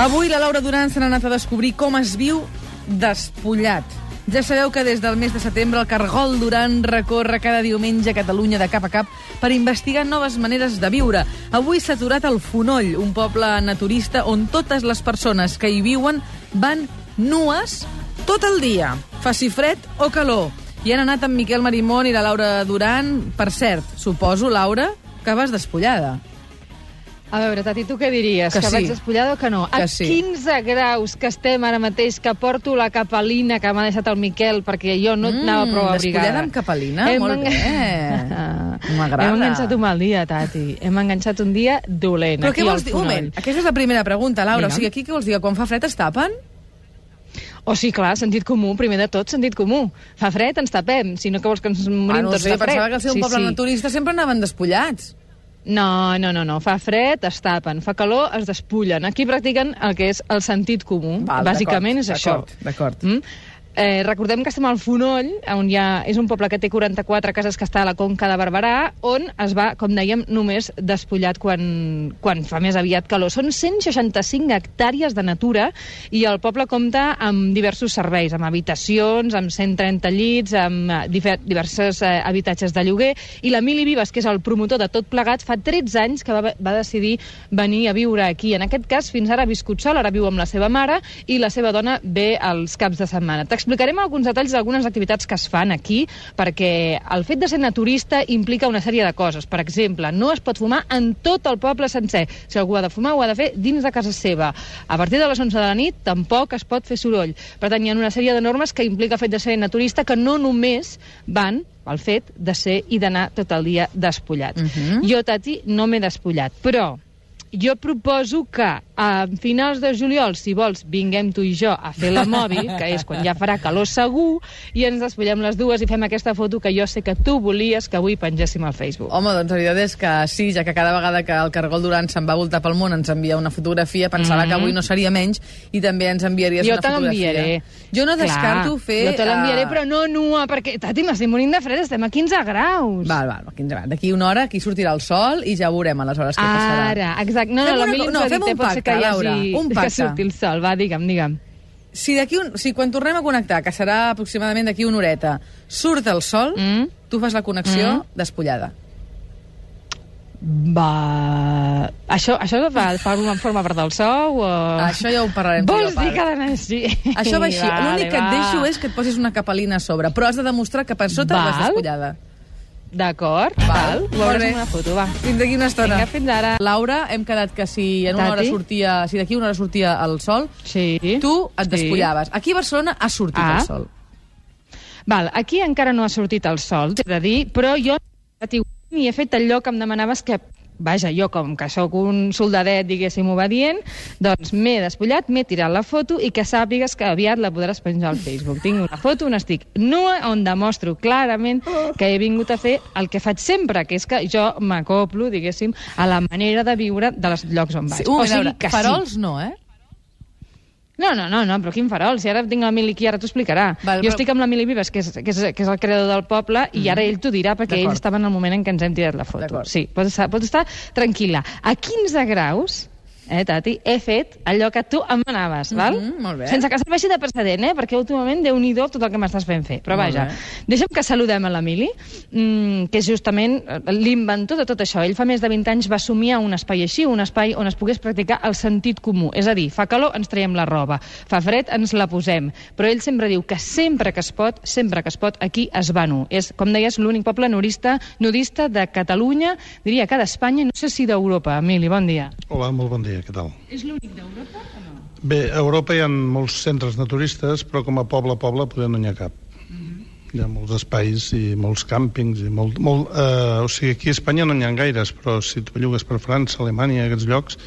Avui la Laura Duran se n'ha anat a descobrir com es viu despullat. Ja sabeu que des del mes de setembre el Cargol Duran recorre cada diumenge a Catalunya de cap a cap per investigar noves maneres de viure. Avui s'ha aturat al Fonoll, un poble naturista on totes les persones que hi viuen van nues tot el dia, faci fred o calor. I han anat amb Miquel Marimón i la Laura Duran. Per cert, suposo, Laura, que vas despullada. A veure, Tati, tu què diries? Que Que, sí. vaig despullada o que no? Que a sí. 15 graus que estem ara mateix, que porto la capelina que m'ha deixat el Miquel perquè jo no Mm, anava prou abrigada. despullada amb capelina? Molt bé. M'agrada. Hem enganxat un mal dia, Tati. Hem enganxat un dia dolent. Però què vols dir? Un moment, aquesta és la primera pregunta, Laura. Digue'm. O sigui, aquí què vols dir? Quan fa fred es tapen? O sí, clar, sentit comú, primer de tot, sentit comú. Fa fred, ens tapem, si no que vols que ens morim ah, no tots sé, de fred. pensava que al ser un sí, poble sí. naturista sempre anaven despullats. No, no, no, no. Fa fred, es tapen. Fa calor, es despullen. Aquí practiquen el que és el sentit comú. Val, Bàsicament és això. d'acord, d'acord. Mm? Eh, recordem que estem al Fonoll, on ha, és un poble que té 44 cases que està a la Conca de Barberà, on es va, com dèiem, només despullat quan, quan fa més aviat calor. Són 165 hectàrees de natura i el poble compta amb diversos serveis, amb habitacions, amb 130 llits, amb eh, diversos eh, habitatges de lloguer, i l'Emili Vives, que és el promotor de tot plegat, fa 13 anys que va, va decidir venir a viure aquí. En aquest cas, fins ara ha viscut sol, ara viu amb la seva mare, i la seva dona ve als caps de setmana. T'explicarem alguns detalls d'algunes activitats que es fan aquí, perquè el fet de ser naturista implica una sèrie de coses. Per exemple, no es pot fumar en tot el poble sencer. Si algú ha de fumar, ho ha de fer dins de casa seva. A partir de les 11 de la nit tampoc es pot fer soroll. Per tant, hi ha una sèrie de normes que implica el fet de ser naturista que no només van pel fet de ser i d'anar tot el dia despullat. Mhm. Jo, Tati, no m'he despullat, però jo proposo que a finals de juliol, si vols, vinguem tu i jo a fer la mòbil, que és quan ja farà calor segur, i ens despullem les dues i fem aquesta foto que jo sé que tu volies que avui pengéssim al Facebook. Home, doncs la veritat és que sí, ja que cada vegada que el Cargol Duran se'n va voltar pel món ens envia una fotografia, pensava Mhm. que avui no seria menys i també ens enviaries jo una te fotografia. l'enviaré. Jo no descarto Clar, fer... Jo te l'enviaré, eh, però no nua, perquè, Tati, m'estic morint de fred, estem a 15 graus. Val, val, va, 15 graus. D'aquí una hora aquí sortirà el sol i ja veurem aleshores què passarà. Ara, exacte. No, Fem no, l'Emili co- ens no, fem un ser que pacte, hi hagi... Laura, un Que pacte. surti el sol, va, digue'm, digue'm. Si, d'aquí un, si quan tornem a connectar, que serà aproximadament d'aquí una horeta, surt el sol, Mm? tu fas la connexió Mm. despullada. Va... Això, això fa, fa una forma part del sou o... Això ja ho parlarem. Vols jo a dir que ha d'anar així? Això va així. L'únic que et va. deixo és que et posis una capelina a sobre, però has de demostrar que per sota Val. vas despullada. D'acord, Val, val. Ho molt veuràs bé. una foto, va. Fins d'aquí una estona. Vinga, fins ara. Laura, hem quedat que si en una hora sortia, si d'aquí una hora sortia el sol, Sí. tu et Sí. despullaves. Aquí a Barcelona ha sortit Ah. el sol. Val, aquí encara no ha sortit el sol, t'he de dir, però jo i he fet allò que em demanaves que Vaja, jo com que sóc un soldadet, diguéssim, obedient, doncs m'he despullat, m'he tirat la foto i que sàpigues que aviat la podràs penjar al Facebook. Tinc una foto on estic nua, on demostro clarament que he vingut a fer el que faig sempre, que és que jo m'acoplo, diguéssim, a la manera de viure dels llocs on vaig. Sí, un moment, o sigui Laura, que farols sí. no, eh? No, no, no, no, però quin farol? Si ara tinc la Mili aquí, ara t'ho explicarà. Val, jo però- estic amb la Mili Vives, que és, que és, que és el creador del poble, i ara ell t'ho dirà, perquè ell estava en el moment en què ens hem tirat la foto. Sí, pots estar, pots estar tranquil·la. A 15 graus, eh, Tati, he fet allò que tu em manaves, val? Mhm, molt bé. Sense que serveixi de precedent, eh? Perquè últimament, déu nhi tot el que m'estàs fent fer. Però Molt vaja, bé. deixa'm que saludem a l'Emili, mm, que és justament eh, l'inventor de tot això. Ell fa més de 20 anys va somiar un espai així, un espai on es pogués practicar el sentit comú. És a dir, fa calor, ens traiem la roba. Fa fred, ens la posem. Però ell sempre diu que sempre que es pot, sempre que es pot, aquí es va nu. És, com deies, l'únic poble nudista, nudista de Catalunya, diria que d'Espanya, i no sé si d'Europa. Emili, bon dia. Hola, molt bon dia, què tal? És l'únic d'Europa o no? Bé, a Europa hi ha molts centres naturistes, però com a poble a poble poder no n'hi ha cap. Hi ha molts espais i molts càmpings i molt... molt eh, o sigui, aquí a Espanya no n'hi ha gaires, però si tu bellugues per França, Alemanya, aquests llocs,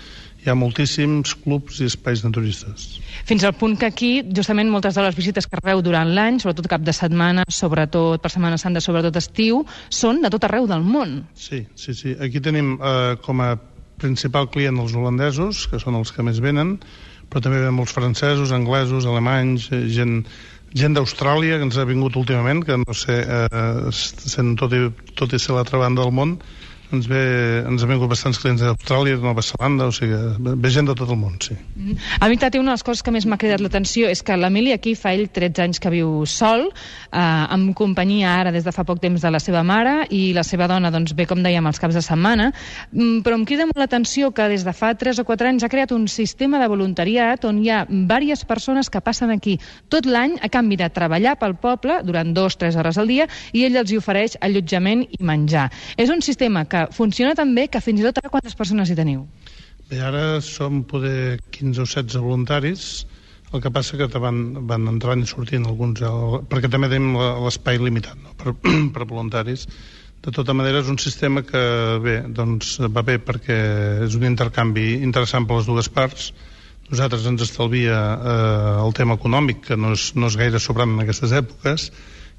hi ha moltíssims clubs i espais naturistes. Fins al punt que aquí, justament, moltes de les visites que rebeu durant l'any, sobretot cap de setmana, sobretot per Setmana Santa, sobretot estiu, són de tot arreu del món. Sí, sí, sí. Aquí tenim eh, com a principal client els holandesos, que són els que més venen, però també venen molts francesos, anglesos, alemanys, eh, gent, gent d'Austràlia que ens ha vingut últimament, que no sé, eh, sent tot i, tot i ser l'altra banda del món, ens, ve, ens han vingut bastants clients d'Austràlia, de Nova Zelanda, o sigui, ve gent de tot el món, sí. A mi, Tati, una de les coses que més m'ha cridat l'atenció és que l'Emili aquí fa ell 13 anys que viu sol, eh, amb companyia ara des de fa poc temps de la seva mare, i la seva dona doncs, ve, com dèiem, els caps de setmana, mm, però em crida molt l'atenció que des de fa 3 o 4 anys ha creat un sistema de voluntariat on hi ha diverses persones que passen aquí tot l'any a canvi de treballar pel poble durant 2-3 hores al dia i ell els hi ofereix allotjament i menjar. És un sistema que funciona tan bé que fins i tot ara quantes persones hi teniu? Bé, ara som poder 15 o 16 voluntaris, el que passa que van, van entrant i sortint alguns, perquè també tenim l'espai limitat no? per, per voluntaris. De tota manera, és un sistema que bé, doncs, va bé perquè és un intercanvi interessant per les dues parts. Nosaltres ens estalvia eh, el tema econòmic, que no és, no és gaire sobrant en aquestes èpoques,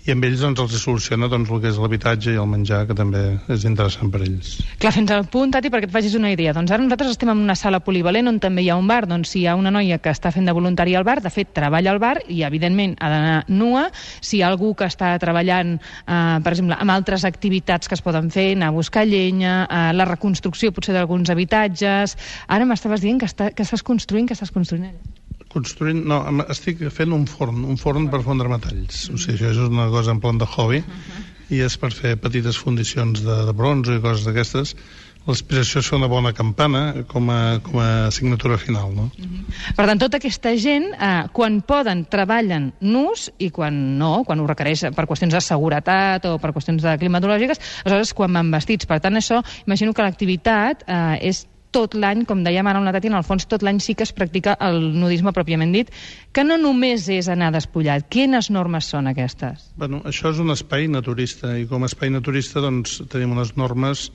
i amb ells doncs, els soluciona doncs, el que és l'habitatge i el menjar, que també és interessant per ells. Clar, fins al punt, Tati, perquè et facis una idea. Doncs ara nosaltres estem en una sala polivalent on també hi ha un bar. Doncs si hi ha una noia que està fent de voluntari al bar, de fet, treballa al bar i, evidentment, ha d'anar nua. Si hi ha algú que està treballant, eh, per exemple, amb altres activitats que es poden fer, anar a buscar llenya, eh, la reconstrucció potser d'alguns habitatges... Ara m'estaves dient que, està, que estàs construint, que estàs construint allà construint... No, estic fent un forn, un forn per fondre metalls. O sigui, això és una cosa en plan de hobby uh -huh. i és per fer petites fundicions de, de bronze i coses d'aquestes. L'aspiració és fer una bona campana com a, com a signatura final, no? Uh -huh. Per tant, tota aquesta gent, eh, quan poden, treballen nus i quan no, quan ho requereix per qüestions de seguretat o per qüestions de climatològiques, aleshores quan van vestits. Per tant, això, imagino que l'activitat eh, és tot l'any, com dèiem ara una Tati, en el fons tot l'any sí que es practica el nudisme pròpiament dit, que no només és anar despullat. Quines normes són aquestes? Bueno, això és un espai naturista, i com a espai naturista doncs, tenim unes normes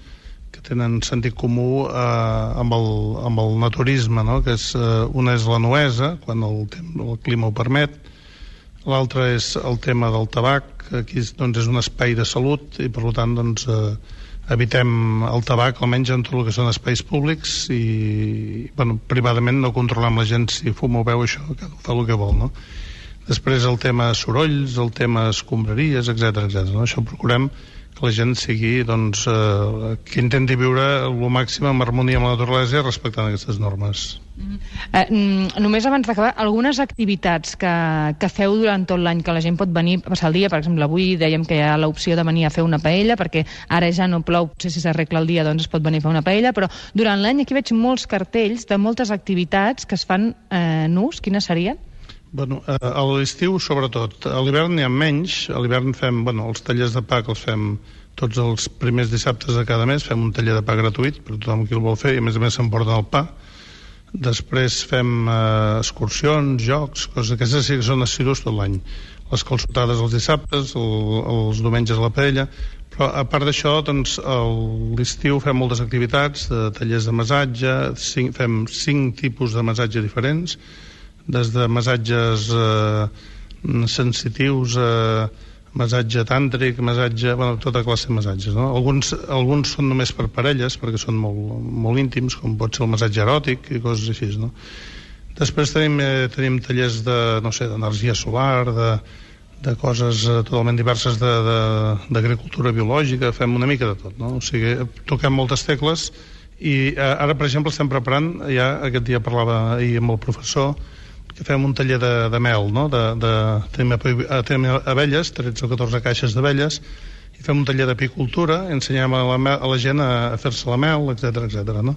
que tenen sentit comú eh, amb, el, amb el naturisme, no? que és, eh, una és la nuesa, quan el, el clima ho permet, l'altra és el tema del tabac, aquí doncs, és un espai de salut i per tant doncs, eh, evitem el tabac, almenys en tot el que són espais públics i, bueno, privadament no controlem la gent si fuma o veu això, que fa el que vol, no? Després el tema sorolls, el tema escombraries, etc etc. No? Això procurem que la gent sigui, doncs, eh, que intenti viure el màxim en harmonia amb la naturalesa respectant aquestes normes. Mm -hmm. eh, només abans d'acabar, algunes activitats que, que feu durant tot l'any, que la gent pot venir a passar el dia, per exemple, avui dèiem que hi ha l'opció de venir a fer una paella, perquè ara ja no plou, potser si s'arregla el dia doncs es pot venir a fer una paella, però durant l'any aquí veig molts cartells de moltes activitats que es fan eh, nus, quines serien? Bueno, eh, a l'estiu, sobretot. A l'hivern n'hi ha menys. A l'hivern fem, bueno, els tallers de pa que els fem tots els primers dissabtes de cada mes, fem un taller de pa gratuït per tothom qui el vol fer i a més a més s'emporten el pa. Després fem eh, excursions, jocs, coses aquestes sí que són assidus tot l'any. Les calçotades els dissabtes, el, els diumenges la paella, però a part d'això, doncs, l'estiu fem moltes activitats, de tallers de massatge, cinc, fem cinc tipus de massatge diferents, des de massatges eh, sensitius a eh, massatge tàntric, massatge, bueno, tota classe de massatges, no? Alguns, alguns són només per parelles, perquè són molt, molt íntims, com pot ser el massatge eròtic i coses així, no? Després tenim, eh, tenim tallers de, no sé, d'energia solar, de, de coses eh, totalment diverses d'agricultura biològica, fem una mica de tot, no? O sigui, toquem moltes tecles i eh, ara, per exemple, estem preparant, ja aquest dia parlava ahir amb el professor, que fem un taller de, de mel, no? De, de, tenim, tenim abelles, 13 o 14 caixes d'abelles, i fem un taller d'apicultura, ensenyem a la, a la gent a, a fer-se la mel, etc etc. no?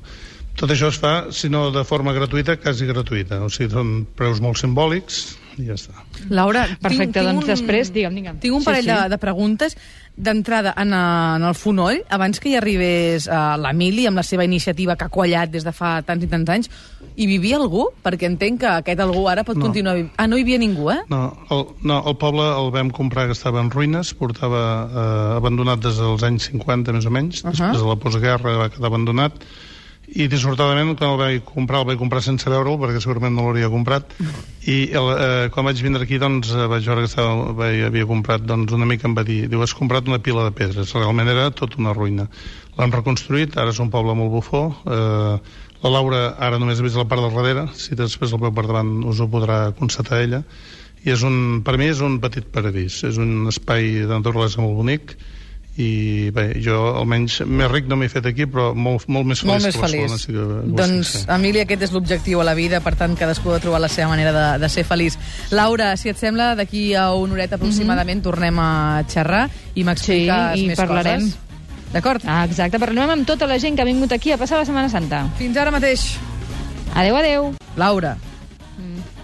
Tot això es fa, si no de forma gratuïta, quasi gratuïta. O sigui, són preus molt simbòlics i ja està. Laura, Perfecte, tinc, tinc doncs un, després, digue'm, digue'm. Tinc un parell sí, sí. De, de preguntes d'entrada en, a, en el fonoll, abans que hi arribés uh, l'Emili amb la seva iniciativa que ha quallat des de fa tants i tants anys, hi vivia algú? Perquè entenc que aquest algú ara pot no. continuar vivint. Ah, no hi havia ningú, eh? No el, no, el poble el vam comprar que estava en ruïnes, portava eh, abandonat des dels anys 50, més o menys, uh -huh. després de la postguerra va quedar abandonat, i dissortadament quan el vaig comprar el vaig comprar sense veure'l perquè segurament no l'hauria comprat. I el, eh, quan vaig vindre aquí doncs eh, vaig veure que estava, vaig, havia comprat doncs una mica em va dir, diu has comprat una pila de pedres realment era tot una ruïna. L'han reconstruït, ara és un poble molt bufó eh, la Laura ara només ha vist la part del darrere si després el veu per davant us ho podrà constatar ella. I és un, per mi és un petit paradís és un espai de naturalesa molt bonic i bé, jo almenys més ric no m'he fet aquí, però molt, molt més feliç Molt més que feliç. Sí que, doncs, sí. Emília, aquest és l'objectiu a la vida, per tant, cadascú ha de trobar la seva manera de, de ser feliç. Laura, si et sembla, d'aquí a una horeta aproximadament tornem a xerrar i m'expliques. Sí, i més parlarem. coses. D'acord? Ah, exacte, parlem amb tota la gent que ha vingut aquí a passar la Setmana Santa. Fins ara mateix. Adeu, adeu. Laura.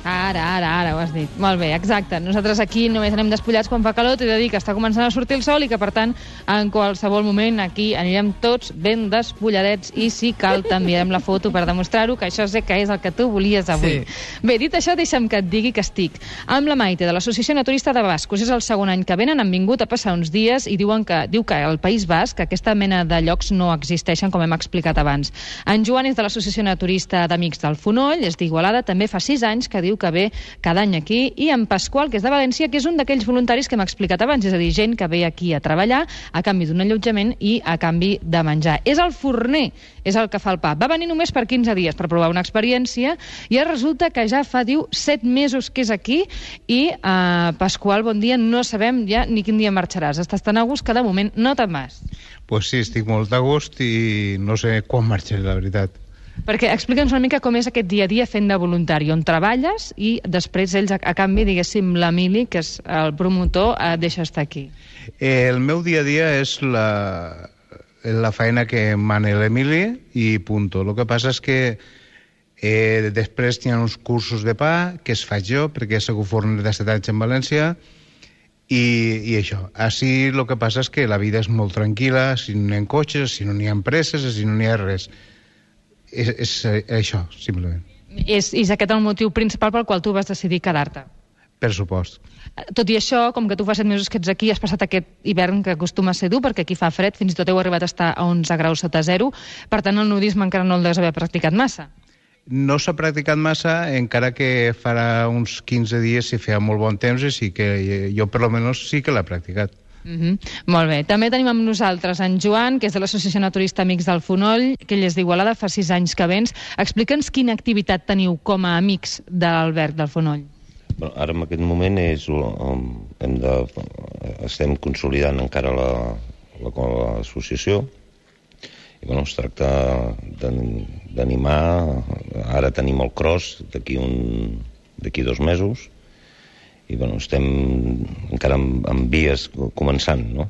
Ara, ara, ara ho has dit. Molt bé, exacte. Nosaltres aquí només anem despullats quan fa calor, t'he de dir que està començant a sortir el sol i que, per tant, en qualsevol moment aquí anirem tots ben despulladets i, si cal, t'enviarem la foto per demostrar-ho, que això sé que és el que tu volies avui. Sí. Bé, dit això, deixa'm que et digui que estic amb la Maite de l'Associació Naturista de Bascos. És el segon any que venen, han vingut a passar uns dies i diuen que diu que al País Basc aquesta mena de llocs no existeixen, com hem explicat abans. En Joan és de l'Associació Naturista d'Amics del Fonoll, és d'Igualada, també fa sis anys que diu que ve cada any aquí, i en Pasqual, que és de València, que és un d'aquells voluntaris que hem explicat abans, és a dir, gent que ve aquí a treballar a canvi d'un allotjament i a canvi de menjar. És el forner, és el que fa el pa. Va venir només per 15 dies per provar una experiència i ara resulta que ja fa, diu, 7 mesos que és aquí i, eh, Pasqual, bon dia, no sabem ja ni quin dia marxaràs. Estàs tan a gust que de moment no te'n vas. Pues sí, estic molt de gust i no sé quan marxaré, la veritat. Perquè explica'ns una mica com és aquest dia a dia fent de voluntari, on treballes i després ells, a, a canvi, diguéssim, l'Emili, que és el promotor, et deixa estar aquí. Eh, el meu dia a dia és la, la feina que mana l'Emili i punto. El que passa és que eh, després hi ha uns cursos de pa que es faig jo, perquè he sigut forner de 7 anys en València, i, i això. Així el que passa és que la vida és molt tranquil·la, si no hi ha cotxes, si no hi ha empreses, si no hi ha res. És, és eh, això, simplement. És, és aquest el motiu principal pel qual tu vas decidir quedar-te. Per supost. Tot i això, com que tu fa set mesos que ets aquí, has passat aquest hivern que acostuma a ser dur, perquè aquí fa fred, fins i tot heu arribat a estar a 11 graus sota zero, per tant el nudisme encara no el deus haver practicat massa. No s'ha practicat massa, encara que farà uns 15 dies si feia molt bon temps i sí que jo per lo menos sí que l'he practicat. Mm -hmm. Molt bé. També tenim amb nosaltres en Joan, que és de l'Associació Naturista Amics del Fonoll, que ell és d'Igualada, fa sis anys que vens. Explica'ns quina activitat teniu com a amics de l'Alberg del Fonoll. Bueno, ara en aquest moment és, um, hem de, estem consolidant encara la- la- l'associació i bueno, es tracta d'an- d'animar ara tenim el cross d'aquí un d'aquí dos mesos i bueno, estem encara en, en vies començant, no?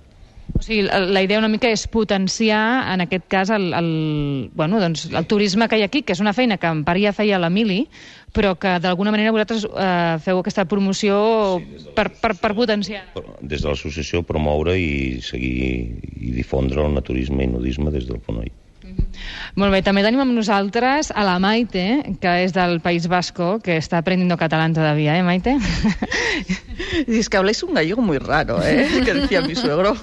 O sigui, la, idea una mica és potenciar, en aquest cas, el, el, bueno, doncs, el turisme que hi ha aquí, que és una feina que en part ja feia l'Emili, però que d'alguna manera vosaltres eh, feu aquesta promoció per, per, per potenciar. Des de l'associació promoure i seguir i difondre el naturisme i nudisme des del Fonoll. Molt bé, també tenim amb nosaltres a la Maite, que és del País Vasco, que està aprendiendo catalán todavía, ¿eh, Maite? Y es que habláis un gallego muy raro, ¿eh? Que decía mi suegro.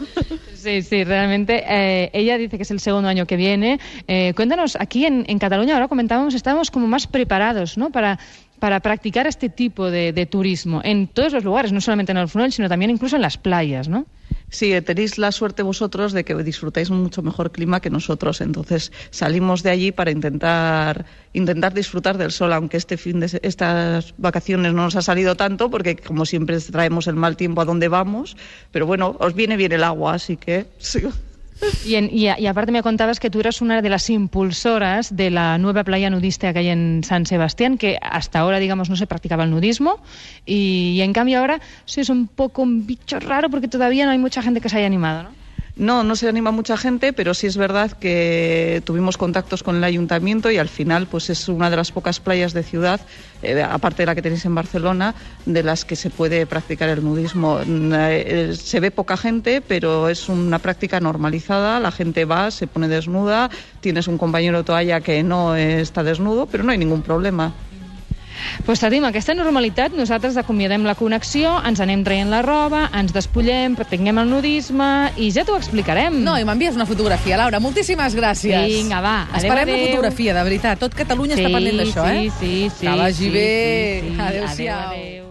Sí, sí, realmente. eh, ella dice que es el segundo año que viene. Eh, cuéntanos, aquí en, en Cataluña, ahora comentábamos, estábamos como más preparados, ¿no? Para, para practicar este tipo de, turismo en todos los lugares, no solamente en el Fonoll, sino también incluso en las playas, ¿no? Sí, tenéis la suerte vosotros de que disfrutáis mucho mejor clima que nosotros. Entonces salimos de allí para intentar intentar disfrutar del sol, aunque este fin de estas vacaciones no nos ha salido tanto, porque como siempre traemos el mal tiempo a donde vamos. Pero bueno, os viene bien el agua, así que sí. Y, en- y aparte me contabas que tú eras una de las impulsoras de la nueva playa nudista que hay en San Sebastián, que hasta ahora, digamos, no se practicaba el nudismo, y, y en cambio ahora sí es un poco un bicho raro porque todavía no hay mucha gente que se haya animado, ¿no? No, no se anima mucha gente, pero sí es verdad que tuvimos contactos con el ayuntamiento y al final pues es una de las pocas playas de ciudad, eh, aparte de la que tenéis en Barcelona, de las que se puede practicar el nudismo. Mm, eh, se ve poca gente, pero es una práctica normalizada, la gente va, se pone desnuda, tienes un compañero toalla que no está desnudo, pero no hay ningún problema. Pues tenim aquesta normalitat, nosaltres acomiadem la connexió, ens anem traient la roba, ens despullem, practiquem el nudisme i ja t'ho explicarem. No, i m'envies una fotografia, Laura. Moltíssimes gràcies. Vinga, va. Esperem la fotografia, de veritat. Tot Catalunya sí, està pendent d'això, sí, eh? Sí, sí, Que vagi sí, bé. sí, sí. Adéu-siau. Adéu, adéu.